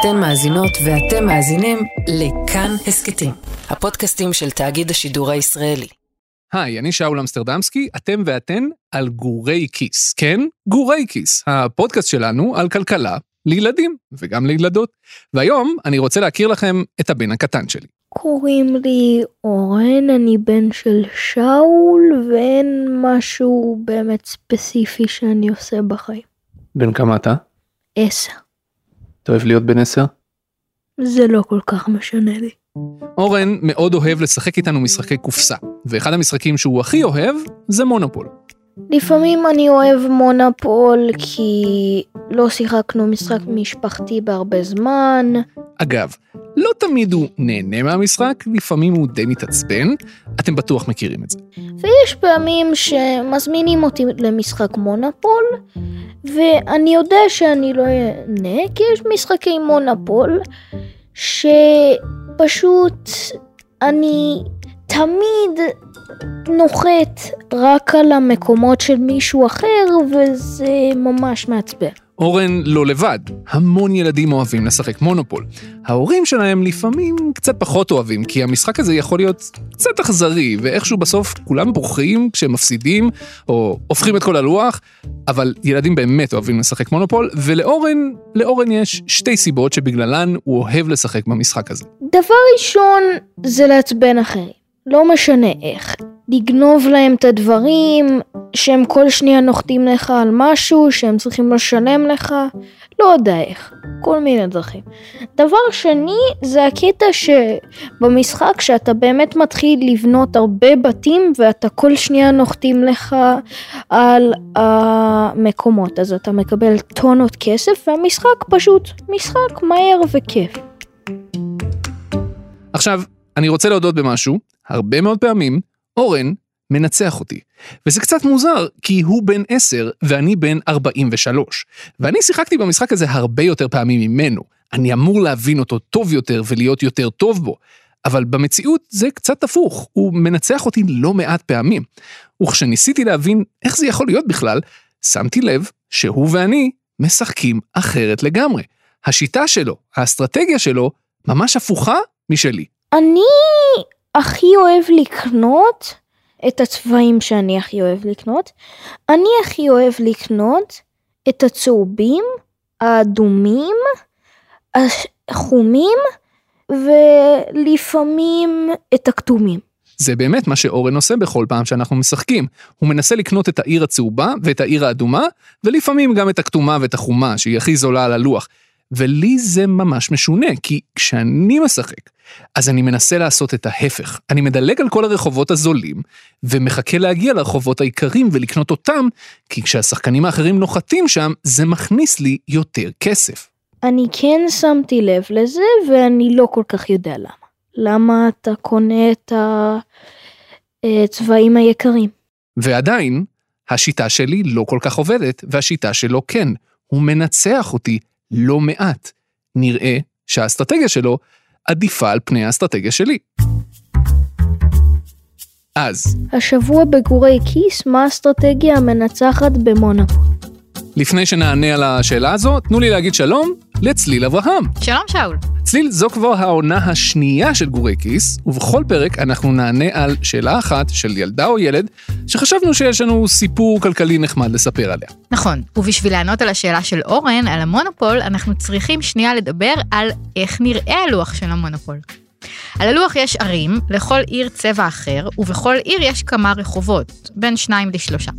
אתן מאזינות ואתם מאזינים לכאן הסכתים, הפודקאסטים של תאגיד השידור הישראלי. היי, אני שאול אמסטרדמסקי, אתם ואתן על גורי כיס. כן, גורי כיס, הפודקאסט שלנו על כלכלה לילדים וגם לילדות. והיום אני רוצה להכיר לכם את הבן הקטן שלי. קוראים לי אורן, אני בן של שאול, ואין משהו באמת ספציפי שאני עושה בחיים. בן כמה אתה? עשר. אתה אוהב להיות בן עשר? זה לא כל כך משנה לי. אורן מאוד אוהב לשחק איתנו משחקי קופסה, ואחד המשחקים שהוא הכי אוהב זה מונופול. לפעמים אני אוהב מונופול כי לא שיחקנו משחק משפחתי בהרבה זמן. אגב, לא תמיד הוא נהנה מהמשחק, לפעמים הוא די מתעצבן, אתם בטוח מכירים את זה. ויש פעמים שמזמינים אותי למשחק מונופול, ואני יודע שאני לא אהנה, כי יש משחקי מונופול, שפשוט אני תמיד נוחת רק על המקומות של מישהו אחר, וזה ממש מעצבן. אורן לא לבד, המון ילדים אוהבים לשחק מונופול. ההורים שלהם לפעמים קצת פחות אוהבים, כי המשחק הזה יכול להיות קצת אכזרי, ואיכשהו בסוף כולם בורחים כשהם מפסידים, או הופכים את כל הלוח, אבל ילדים באמת אוהבים לשחק מונופול, ולאורן, לאורן יש שתי סיבות שבגללן הוא אוהב לשחק במשחק הזה. דבר ראשון זה לעצבן אחרים, לא משנה איך. לגנוב להם את הדברים, שהם כל שניה נוחתים לך על משהו, שהם צריכים לשלם לך, לא יודע איך, כל מיני דרכים. דבר שני, זה הקטע שבמשחק שאתה באמת מתחיל לבנות הרבה בתים ואתה כל שניה נוחתים לך על המקומות, אז אתה מקבל טונות כסף והמשחק פשוט משחק מהר וכיף. עכשיו, אני רוצה להודות במשהו, הרבה מאוד פעמים אורן מנצח אותי. וזה קצת מוזר, כי הוא בן 10 ואני בן 43. ואני שיחקתי במשחק הזה הרבה יותר פעמים ממנו. אני אמור להבין אותו טוב יותר ולהיות יותר טוב בו. אבל במציאות זה קצת הפוך, הוא מנצח אותי לא מעט פעמים. וכשניסיתי להבין איך זה יכול להיות בכלל, שמתי לב שהוא ואני משחקים אחרת לגמרי. השיטה שלו, האסטרטגיה שלו, ממש הפוכה משלי. אני הכי אוהב לקנות את הצבעים שאני הכי אוהב לקנות. אני הכי אוהב לקנות את הצהובים, האדומים, החומים ולפעמים את הכתומים. זה באמת מה שאורן עושה בכל פעם שאנחנו משחקים. הוא מנסה לקנות את העיר הצהובה ואת העיר האדומה, ולפעמים גם את הכתומה ואת החומה, שהיא הכי זולה על הלוח. ולי זה ממש משונה, כי כשאני משחק, אז אני מנסה לעשות את ההפך. אני מדלג על כל הרחובות הזולים, ומחכה להגיע לרחובות העיקריים ולקנות אותם, כי כשהשחקנים האחרים נוחתים שם, זה מכניס לי יותר כסף. אני כן שמתי לב לזה, ואני לא כל כך יודע למה. למה אתה קונה את הצבעים היקרים? ועדיין, השיטה שלי לא כל כך עובדת, והשיטה שלו כן. הוא מנצח אותי לא מעט. נראה שהאסטרטגיה שלו עדיפה על פני האסטרטגיה שלי. אז. השבוע בגורי כיס, מה האסטרטגיה המנצחת במונופול? לפני שנענה על השאלה הזו, תנו לי להגיד שלום לצליל אברהם. שלום שאול. צליל, זו כבר העונה השנייה של גורי כיס, ובכל פרק אנחנו נענה על שאלה אחת של ילדה או ילד, שחשבנו שיש לנו סיפור כלכלי נחמד לספר עליה. נכון, ובשביל לענות על השאלה של אורן, על המונופול, אנחנו צריכים שנייה לדבר על איך נראה הלוח של המונופול. על הלוח יש ערים, לכל עיר צבע אחר, ובכל עיר יש כמה רחובות, בין שניים לשלושה.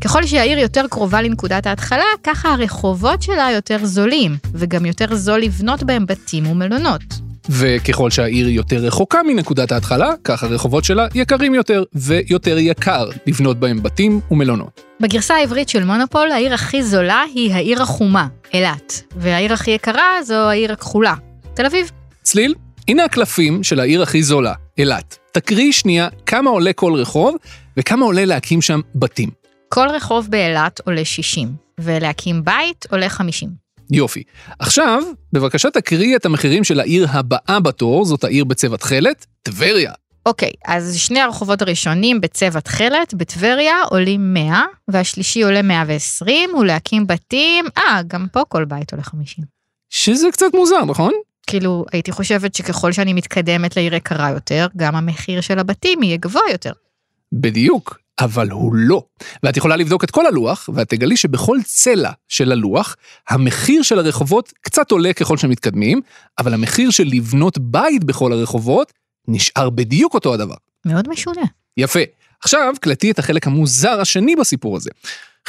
ככל שהעיר יותר קרובה לנקודת ההתחלה, ככה הרחובות שלה יותר זולים, וגם יותר זול לבנות בהם בתים ומלונות. וככל שהעיר יותר רחוקה מנקודת ההתחלה, כך הרחובות שלה יקרים יותר, ויותר יקר לבנות בהם בתים ומלונות. בגרסה העברית של מונופול, העיר הכי זולה היא העיר החומה, אילת, והעיר הכי יקרה זו העיר הכחולה, תל אביב. צליל, הנה הקלפים של העיר הכי זולה, אילת. תקריא שנייה כמה עולה כל רחוב, וכמה עולה להקים שם בתים. כל רחוב באילת עולה 60, ולהקים בית עולה 50. יופי. עכשיו, בבקשה תקריא את המחירים של העיר הבאה בתור, זאת העיר בצבע תכלת, טבריה. אוקיי, אז שני הרחובות הראשונים בצבע תכלת, בטבריה, עולים 100, והשלישי עולה 120, ולהקים בתים, אה, גם פה כל בית עולה 50. שזה קצת מוזר, נכון? כאילו, הייתי חושבת שככל שאני מתקדמת לעיר יקרה יותר, גם המחיר של הבתים יהיה גבוה יותר. בדיוק, אבל הוא לא. ואת יכולה לבדוק את כל הלוח, ואת תגלי שבכל צלע של הלוח, המחיר של הרחובות קצת עולה ככל שמתקדמים, אבל המחיר של לבנות בית בכל הרחובות נשאר בדיוק אותו הדבר. מאוד משונה. יפה. עכשיו קלטי את החלק המוזר השני בסיפור הזה.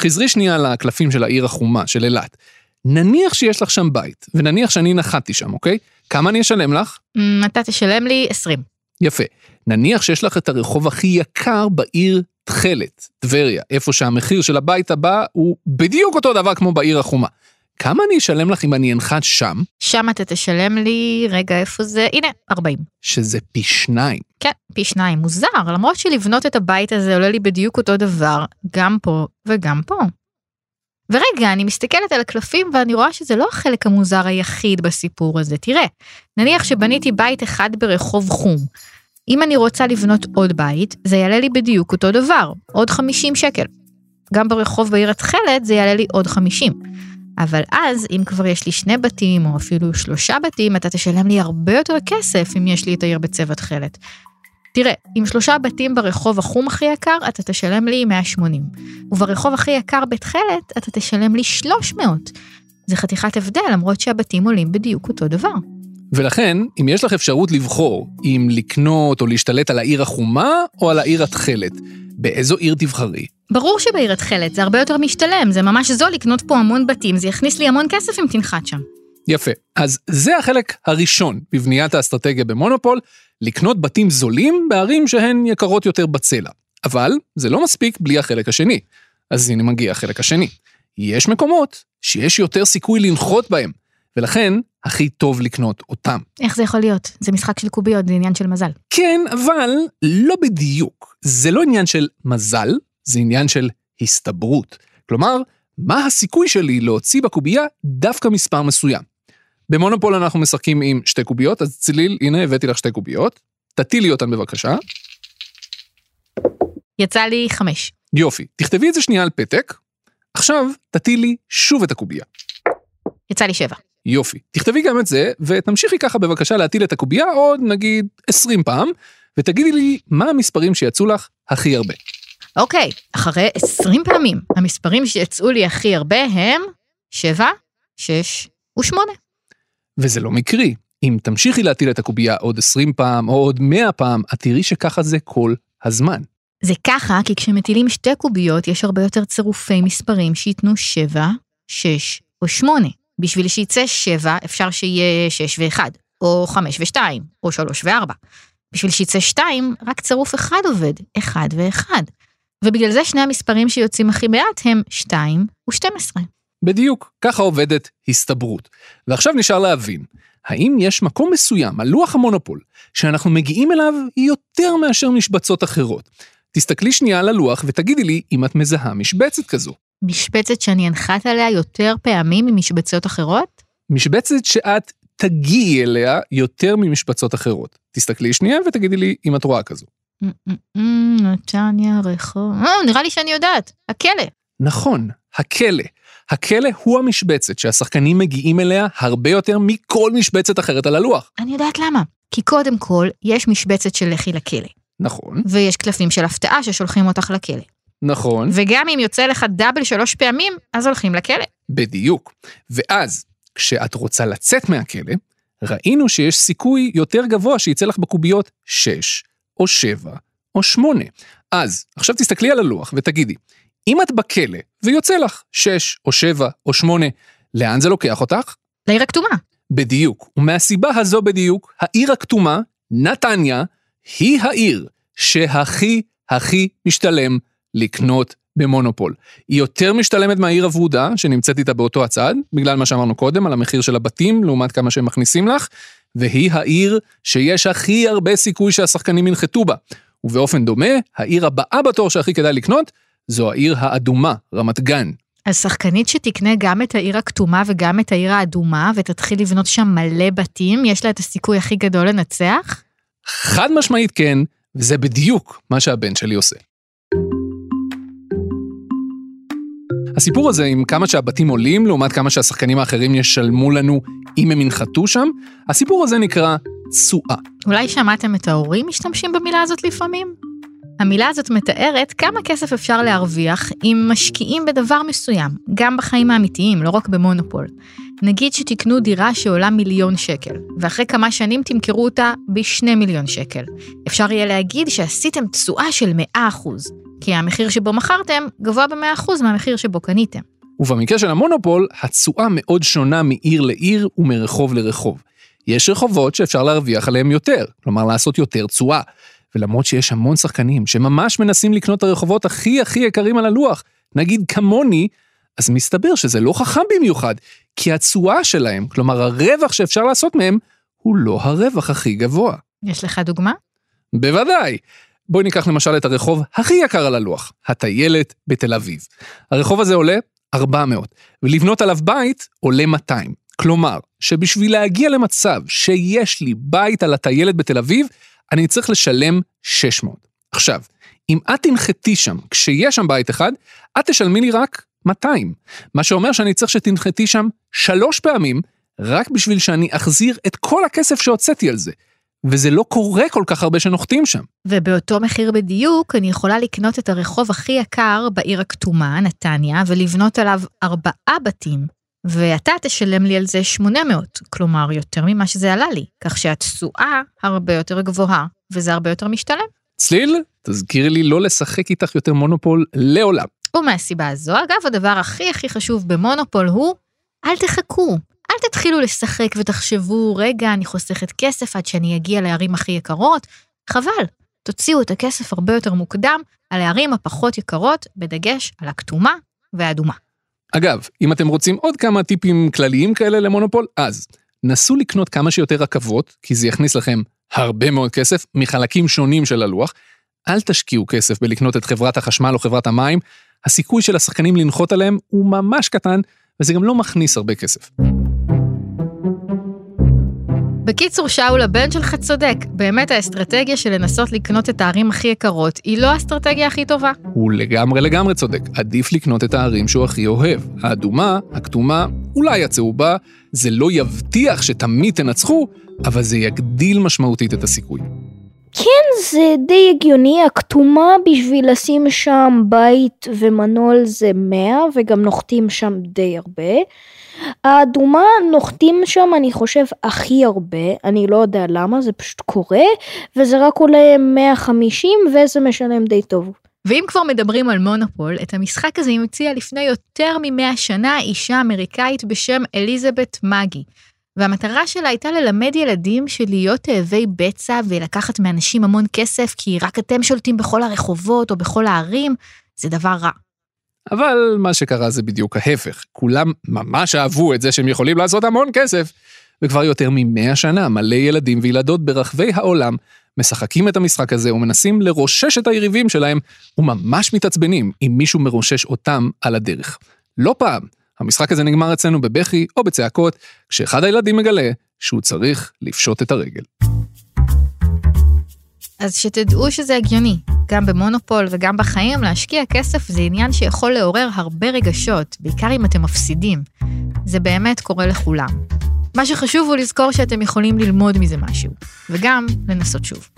חזרי שנייה לקלפים של העיר החומה, של אילת. נניח שיש לך שם בית, ונניח שאני נחתתי שם, אוקיי? כמה אני אשלם לך? אמ, אתה תשלם לי 20. יפה. נניח שיש לך את הרחוב הכי יקר בעיר תכלת, טבריה, איפה שהמחיר של הבית הבא הוא בדיוק אותו דבר כמו בעיר החומה. כמה אני אשלם לך אם אני אנחת שם, שם אתה תשלם לי, רגע, איפה זה? הנה, 40. שזה פי שניים? כן, פי שניים. מוזר, למרות שלבנות את הבית הזה עולה לי בדיוק אותו דבר, גם פה וגם פה. ורגע, אני מסתכלת על הקלפים ואני רואה שזה לא החלק המוזר היחיד בסיפור הזה. תראה, נניח שבניתי בית אחד ברחוב חום. אם אני רוצה לבנות עוד בית, זה יעלה לי בדיוק אותו דבר, עוד 50 שקל. גם ברחוב בעיר התכלת זה יעלה לי עוד 50. אבל אז, אם כבר יש לי שני בתים, או אפילו שלושה בתים, אתה תשלם לי הרבה יותר כסף אם יש לי את העיר בצבע תכלת. תראה, עם שלושה בתים ברחוב החום הכי יקר, אתה תשלם לי 180. וברחוב הכי יקר בתכלת, אתה תשלם לי 300. זה חתיכת הבדל, למרות שהבתים עולים בדיוק אותו דבר. ולכן, אם יש לך אפשרות לבחור אם לקנות או להשתלט על העיר החומה או על העיר התכלת, באיזו עיר תבחרי? ברור שבעיר התכלת זה הרבה יותר משתלם, זה ממש זול לקנות פה המון בתים, זה יכניס לי המון כסף אם תנחת שם. יפה. אז זה החלק הראשון בבניית האסטרטגיה במונופול, לקנות בתים זולים בערים שהן יקרות יותר בצלע. אבל זה לא מספיק בלי החלק השני. אז הנה מגיע החלק השני. יש מקומות שיש יותר סיכוי לנחות בהם, ולכן הכי טוב לקנות אותם. איך זה יכול להיות? זה משחק של קוביות, זה עניין של מזל. כן, אבל לא בדיוק. זה לא עניין של מזל, זה עניין של הסתברות. כלומר, מה הסיכוי שלי להוציא בקובייה דווקא מספר מסוים. במונופול אנחנו משחקים עם שתי קוביות, אז צליל, הנה הבאתי לך שתי קוביות. תטילי אותן בבקשה. יצא לי חמש. יופי. תכתבי את זה שנייה על פתק. עכשיו, תטילי שוב את הקובייה. יצא לי שבע. יופי. תכתבי גם את זה, ותמשיכי ככה בבקשה להטיל את הקובייה עוד נגיד 20 פעם, ותגידי לי מה המספרים שיצאו לך הכי הרבה. אוקיי, אחרי 20 פעמים, המספרים שיצאו לי הכי הרבה הם 7, 6 ו-8. וזה לא מקרי. אם תמשיכי להטיל את הקובייה עוד 20 פעם או עוד 100 פעם, את תראי שככה זה כל הזמן. זה ככה כי כשמטילים שתי קוביות יש הרבה יותר צירופי מספרים שייתנו 7, 6 או 8. בשביל שיצא 7 אפשר שיהיה 6 ו-1, או 5 ו-2, או 3 ו-4. בשביל שיצא 2, רק צירוף אחד עובד, 1 ו-1. ובגלל זה שני המספרים שיוצאים הכי מעט הם 2 ו-12. בדיוק, ככה עובדת הסתברות. ועכשיו נשאר להבין, האם יש מקום מסוים על לוח המונופול שאנחנו מגיעים אליו יותר מאשר משבצות אחרות? תסתכלי שנייה על הלוח ותגידי לי אם את מזהה משבצת כזו. משבצת שאני אנחת עליה יותר פעמים ממשבצות אחרות? משבצת שאת תגיעי אליה יותר ממשבצות אחרות. תסתכלי שנייה ותגידי לי אם את רואה כזו. נתניה, רחוב... אה, נראה לי שאני יודעת, הכלא. נכון, הכלא. הכלא הוא המשבצת שהשחקנים מגיעים אליה הרבה יותר מכל משבצת אחרת על הלוח. אני יודעת למה. כי קודם כל, יש משבצת של לכי לכלא. נכון, ויש קלפים של הפתעה ששולחים אותך לכלא. נכון, וגם אם יוצא לך דאבל שלוש פעמים, אז הולכים לכלא. בדיוק. ואז, כשאת רוצה לצאת מהכלא, ראינו שיש סיכוי יותר גבוה שיצא לך בקוביות 6, או 7, או 8. אז, עכשיו תסתכלי על הלוח ותגידי, אם את בכלא ויוצא לך 6, או 7, או 8, לאן זה לוקח אותך? לעיר הכתומה. בדיוק. ומהסיבה הזו בדיוק, העיר הכתומה, נתניה, היא העיר שהכי הכי משתלם לקנות במונופול. היא יותר משתלמת מהעיר הוורודה, שנמצאת איתה באותו הצד, בגלל מה שאמרנו קודם, על המחיר של הבתים, לעומת כמה שהם מכניסים לך, והיא העיר שיש הכי הרבה סיכוי שהשחקנים ינחתו בה. ובאופן דומה, העיר הבאה בתור שהכי כדאי לקנות, זו העיר האדומה, רמת גן. אז שחקנית שתקנה גם את העיר הכתומה וגם את העיר האדומה, ותתחיל לבנות שם מלא בתים, יש לה את הסיכוי הכי גדול לנצח? חד משמעית כן, וזה בדיוק מה שהבן שלי עושה. הסיפור הזה עם כמה שהבתים עולים לעומת כמה שהשחקנים האחרים ישלמו לנו אם הם ינחתו שם, הסיפור הזה נקרא תשואה. אולי שמעתם את ההורים משתמשים במילה הזאת לפעמים? המילה הזאת מתארת כמה כסף אפשר להרוויח אם משקיעים בדבר מסוים, גם בחיים האמיתיים, לא רק במונופול. נגיד שתקנו דירה שעולה מיליון שקל, ואחרי כמה שנים תמכרו אותה בשני מיליון שקל. אפשר יהיה להגיד שעשיתם תשואה של 100%, כי המחיר שבו מכרתם גבוה ב-100% מהמחיר שבו קניתם. ובמקרה של המונופול, התשואה מאוד שונה מעיר לעיר ומרחוב לרחוב. יש רחובות שאפשר להרוויח עליהם יותר, כלומר לעשות יותר תשואה. ולמרות שיש המון שחקנים שממש מנסים לקנות את הרחובות הכי הכי יקרים על הלוח, נגיד כמוני, אז מסתבר שזה לא חכם במיוחד, כי התשואה שלהם, כלומר הרווח שאפשר לעשות מהם, הוא לא הרווח הכי גבוה. יש לך דוגמה? בוודאי. בואי ניקח למשל את הרחוב הכי יקר על הלוח, הטיילת בתל אביב. הרחוב הזה עולה 400, ולבנות עליו בית עולה 200. כלומר, שבשביל להגיע למצב שיש לי בית על הטיילת בתל אביב, אני צריך לשלם 600. עכשיו, אם את תנחתי שם כשיש שם בית אחד, את תשלמי לי רק 200. מה שאומר שאני צריך שתנחתי שם שלוש פעמים, רק בשביל שאני אחזיר את כל הכסף שהוצאתי על זה. וזה לא קורה כל כך הרבה שנוחתים שם. ובאותו מחיר בדיוק, אני יכולה לקנות את הרחוב הכי יקר בעיר הכתומה, נתניה, ולבנות עליו ארבעה בתים. ואתה תשלם לי על זה 800, כלומר יותר ממה שזה עלה לי, כך שהתשואה הרבה יותר גבוהה, וזה הרבה יותר משתלם. צליל, תזכירי לי לא לשחק איתך יותר מונופול לעולם. ומהסיבה הזו, אגב, הדבר הכי הכי חשוב במונופול הוא, אל תחכו. אל תתחילו לשחק ותחשבו, רגע, אני חוסכת כסף עד שאני אגיע לערים הכי יקרות. חבל, תוציאו את הכסף הרבה יותר מוקדם על הערים הפחות יקרות, בדגש על הכתומה והאדומה. אגב, אם אתם רוצים עוד כמה טיפים כלליים כאלה למונופול, אז נסו לקנות כמה שיותר רכבות, כי זה יכניס לכם הרבה מאוד כסף מחלקים שונים של הלוח. אל תשקיעו כסף בלקנות את חברת החשמל או חברת המים, הסיכוי של השחקנים לנחות עליהם הוא ממש קטן, וזה גם לא מכניס הרבה כסף. בקיצור, שאול, הבן שלך צודק. באמת האסטרטגיה של לנסות לקנות את הערים הכי יקרות היא לא האסטרטגיה הכי טובה. הוא לגמרי לגמרי צודק. עדיף לקנות את הערים שהוא הכי אוהב. האדומה, הכתומה, אולי הצהובה, זה לא יבטיח שתמיד תנצחו, אבל זה יגדיל משמעותית את הסיכוי. כן, זה די הגיוני, הכתומה בשביל לשים שם בית ומנעול זה 100 וגם נוחתים שם די הרבה. האדומה נוחתים שם אני חושב הכי הרבה, אני לא יודע למה, זה פשוט קורה, וזה רק עולה 150 וזה משלם די טוב. ואם כבר מדברים על מונופול, את המשחק הזה המציאה לפני יותר מ-100 שנה אישה אמריקאית בשם אליזבת מגי. והמטרה שלה הייתה ללמד ילדים שלהיות תאבי בצע ולקחת מאנשים המון כסף כי רק אתם שולטים בכל הרחובות או בכל הערים, זה דבר רע. אבל מה שקרה זה בדיוק ההפך. כולם ממש אהבו את זה שהם יכולים לעשות המון כסף. וכבר יותר ממאה שנה מלא ילדים וילדות ברחבי העולם משחקים את המשחק הזה ומנסים לרושש את היריבים שלהם וממש מתעצבנים אם מישהו מרושש אותם על הדרך. לא פעם, המשחק הזה נגמר אצלנו בבכי או בצעקות, כשאחד הילדים מגלה שהוא צריך לפשוט את הרגל. אז שתדעו שזה הגיוני, גם במונופול וגם בחיים, להשקיע כסף זה עניין שיכול לעורר הרבה רגשות, בעיקר אם אתם מפסידים. זה באמת קורה לכולם. מה שחשוב הוא לזכור שאתם יכולים ללמוד מזה משהו, וגם לנסות שוב.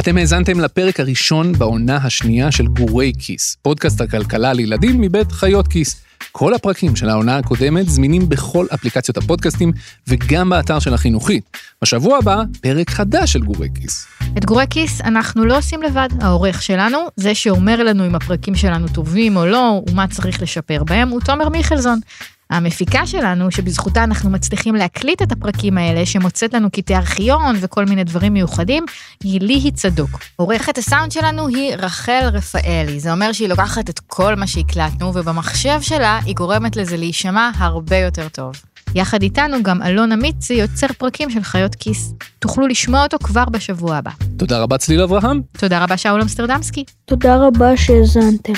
אתם האזנתם לפרק הראשון בעונה השנייה של גורי כיס, פודקאסט הכלכלה לילדים מבית חיות כיס. כל הפרקים של העונה הקודמת זמינים בכל אפליקציות הפודקאסטים וגם באתר של החינוכית. בשבוע הבא, פרק חדש של גורי כיס. את גורי כיס אנחנו לא עושים לבד, העורך שלנו, זה שאומר לנו אם הפרקים שלנו טובים או לא, ומה צריך לשפר בהם, הוא תומר מיכלזון. המפיקה שלנו, שבזכותה אנחנו מצליחים להקליט את הפרקים האלה, שמוצאת לנו קטעי ארכיון וכל מיני דברים מיוחדים, היא ליהי צדוק. עורכת הסאונד שלנו היא רחל רפאלי, זה אומר שהיא לוקחת את כל מה שהקלטנו, ובמחשב שלה היא גורמת לזה להישמע הרבה יותר טוב. יחד איתנו גם אלון אמיצי יוצר פרקים של חיות כיס. תוכלו לשמוע אותו כבר בשבוע הבא. תודה רבה צליל אברהם. תודה רבה שאול אמסטרדמסקי. תודה רבה שהאזנתם.